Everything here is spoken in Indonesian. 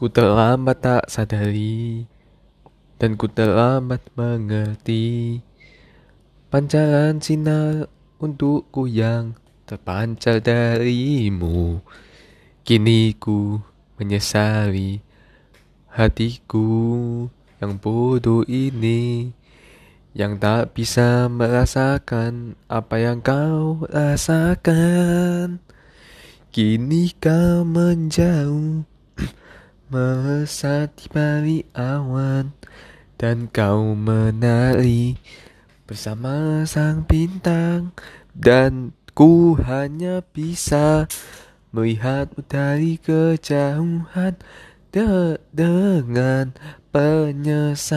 Ku terlambat tak sadari Dan ku terlambat mengerti Pancaran sinar untukku yang terpancar darimu. Kini ku menyesali hatiku yang bodoh ini Yang tak bisa merasakan apa yang kau rasakan. Kini kau menjauh Melesat di balik awan Dan kau menari Bersama sang bintang Dan ku hanya bisa Melihatmu dari kejauhan de dengan penyesalan